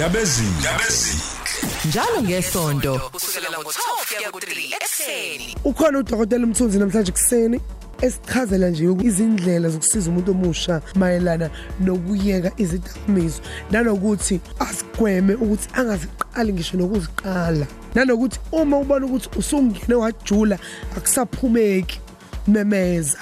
Ndabezini. Ndabezini. njalo ngesonto kusukela ngo-12 kuya ku-3 ekseni ukhona udokotela umthunzi namhlanje kuseni esichazela nje izindlela zokusiza umuntu omusha mayelana nokuyeka izidakamizwa nanokuthi asigweme ukuthi angaziqali ngisho nokuziqala nanokuthi uma ubona ukuthi usungene wajula akusaphumeki memeza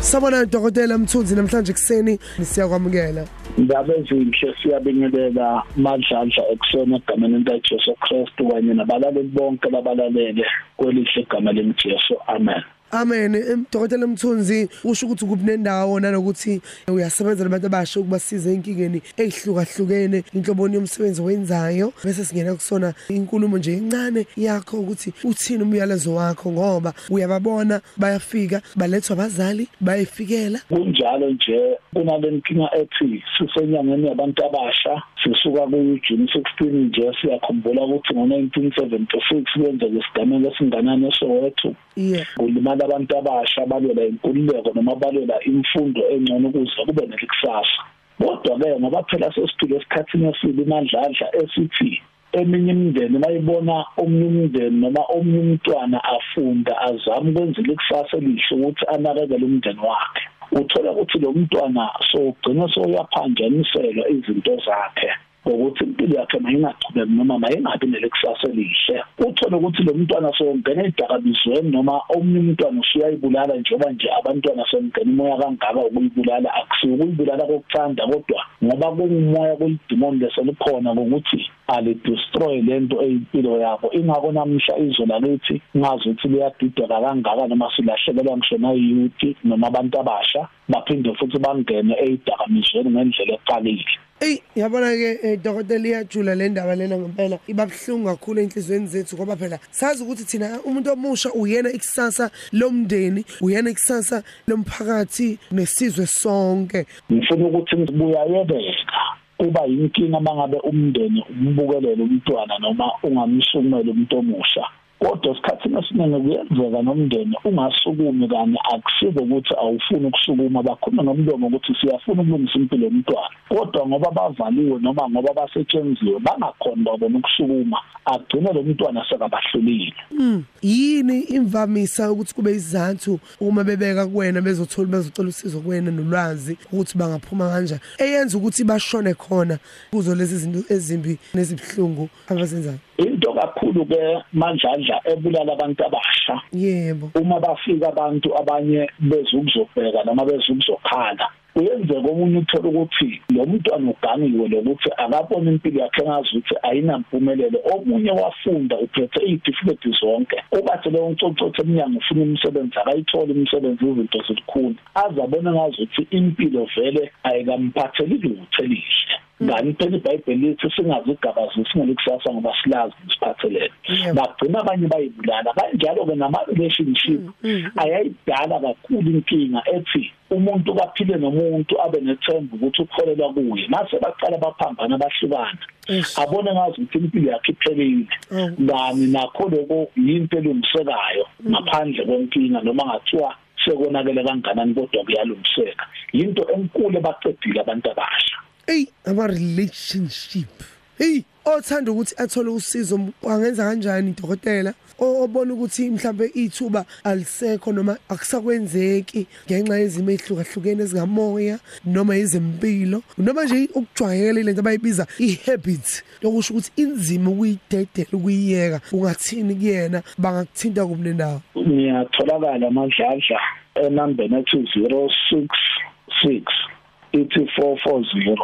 sabona udokotela mthunzi namhlanje kuseni siyakwamukela. Indaba ezinhle siyabingelela madlandla ekusona egameni likaJesu Kristu kanye nabalaleli bonke labalalele kwelihle igama lemjesu amen. Amen. Emdokotela Mthunzi usho ukuthi kubunendawo nanokuthi uyasebenza nabantu abasha ukubasiza inkingeni ezihlukahlukene inhloboni yomsebenzi wenzayo bese singena kusona inkulumo nje encane yakho ukuthi uthini umyalezo wakho ngoba uyababona bayafika balethwa abazali bayifikela kunjalo nje kunalenkinga ethi sisenyangeni yabantu abasha sisuka ku-June 16 nje siyakhumbula ukuthi ngo-1976 kwenzeka isigameko esinganani eSoweto yeah. Kulimala abantu abasha balwela inkululeko noma balwela imfundo engcono ukuze kube nelikusasa. Kodwa-ke ngoba phela sesiphile esikhathini esibi mandladla esithi eminye imindeni bayibona omunye umndeni noma omunye umntwana afunda azame ukwenzela ikusasa elihle ukuthi anakekele umndeni wakhe. Uthola ukuthi lo mntwana sogcina soyaphanjaniselwa izinto zakhe. Ukuthi impilo yakhe mayingaqhubeki noma mayingabi nelekusasa elihle. Uthole ukuthi lo mntwana songena edakamizweni noma omunye umntwana usuyayibulala njengoba nje abantwana sengena imoya kangaka ukuyibulala akusiyo ukuyibulala kokuthanda kodwa ngoba kungumoya kulidimoni leselikhona ngokuthi alidestroy lento eyimpilo yabo ingakho namhla izwe lakithi ngazi ukuthi liyadideka kangaka noma silahlekelwa ngisho nayiyuthi noma abantu abasha baphinde futhi bangene eyidakamizweni ngendlela eqalile Ey yabona ke eh, dokotela iyajula le ndaba lena ngempela ibabhlungu kakhulu enhlizweni zethu ngoba phela sazi ukuthi thina umuntu omusha uyena ikusasa lomndeni uyena ikusasa lomphakathi nesizwe sonke. Ngifuna ukuthi ngibuyayebeka kuba yinkinga mangabe umndeni umbukelele umntwana noma ungamsukumela umuntu omusha. Kodwa esikhathini esiningi kuyenzeka nomndeni ungasukumi kanye akusize ukuthi awufuni ukusukuma bakhuluma nomlomo ukuthi siyafuna ukulungisa impilo yomntwana. Kodwa ngoba bavaliwe noma ngoba basetshenziwe bangakhona babona ukusukuma agcine lo mntwana sekabahlulile. Mm, yini imvamisa ukuthi kube izathu uma bebeka kuwena bezothola bezocela usizo kuwena nolwazi ukuthi bangaphuma kanjani? Eyenza ukuthi bashone khona kuzo lezi zinto ezimbi nezibhlungu abazenzayo. Into kakhulu ke mandlandla ebulala abantu abasha. Yebo. Uma bafika abantu abanye bezukuzobheka noma bezukuzokhala kuyenzeka omunye uthola ukuthi lo mntwana ugangiwe lokuthi akabona impilo yakhe ngazi ukuthi ayinampumelelo. Omunye wafunda uphethe izitifiketi zonke. Ubathi leyo nconcotho eminyango ufuna umsebenzi akayitholi umsebenzi izinto zilikhulu azabona ngazi ukuthi impilo vele ayikamphatheli lutho elihle. Ngani phela iBhayibheli lithi singazi igaba singelikusasa ngoba silazi siphathelene Yebo. bagcina abanye bayibulala kanjalo ke nama relationship ayayidala kakhulu inkinga ethi umuntu kaphile nomuntu abe nethemba ukuthi ukholelwa kuye. Mase baqala baphambana bahlukana. Eish. abone ngazi ukuthi impilo yakhe iphelile. Oh. ngani nakho lokho yinto elungisekayo ngaphandle kwenkinga noma ngathiwa sekonakele kanganani kodwa kuyalungiseka. Into enkulu ebaqedile abantu abasha. Ey ama relationship hey othanda ukuthi athole usizo angenza kanjani dokotela? O- obona ukuthi mhlambe ithuba alisekho noma akusakwenzeki ngenxa yezimo ezihlukahlukene ezingamoya noma ezempilo noma nje ukujwayela lento abayibiza i-habit lokusho ukuthi inzima ukuyidedela ukuyiyeka ungathini kuyena bangakuthinta kumnendawo ngiyatholakala amadladla enambeni ethi 066 ithi 440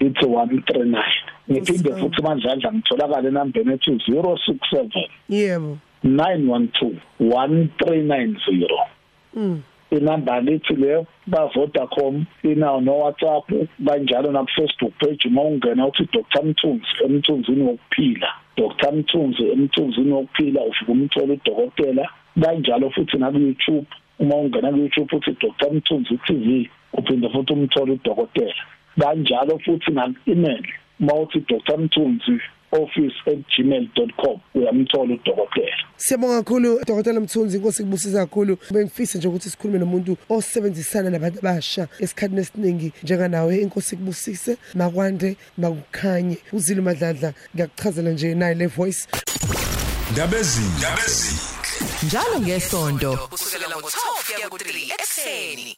ithi 139 ngiphinde Yes, futhi mandladla ngitholakala enambeni ethi 067 yebo. 912 1390 mm. inamba lithi le ba Vodacom inawo no WhatsApp kanjalo na Facebook page uma ungena uthi Dr Mthunzi emthunzini wokuphila Dr Mthunzi emthunzini wokuphila ufika umthola udokotela kanjalo futhi na ku YouTube uma ungena ku YouTube uthi Dr Mthunzi TV uphinde futhi umthola udokotela. Kanjalo futhi na email uma uthi Dr. Mthunzi office@gmail.com uyamthola udokotela. Siyabonga kakhulu Dr. Mthunzi inkosi kubusisa kakhulu. Bengifisa nje ukuthi sikhulume nomuntu osebenzisana nabantu abasha esikhathini esiningi njenganawe inkosi kubusise makwande makukhanye. Uzile madladla ngiyakuchazela nje naye le voice. Ndabezi Ndabezi njalo ngesonto kusukela ngo12 kuya ku3 ekseni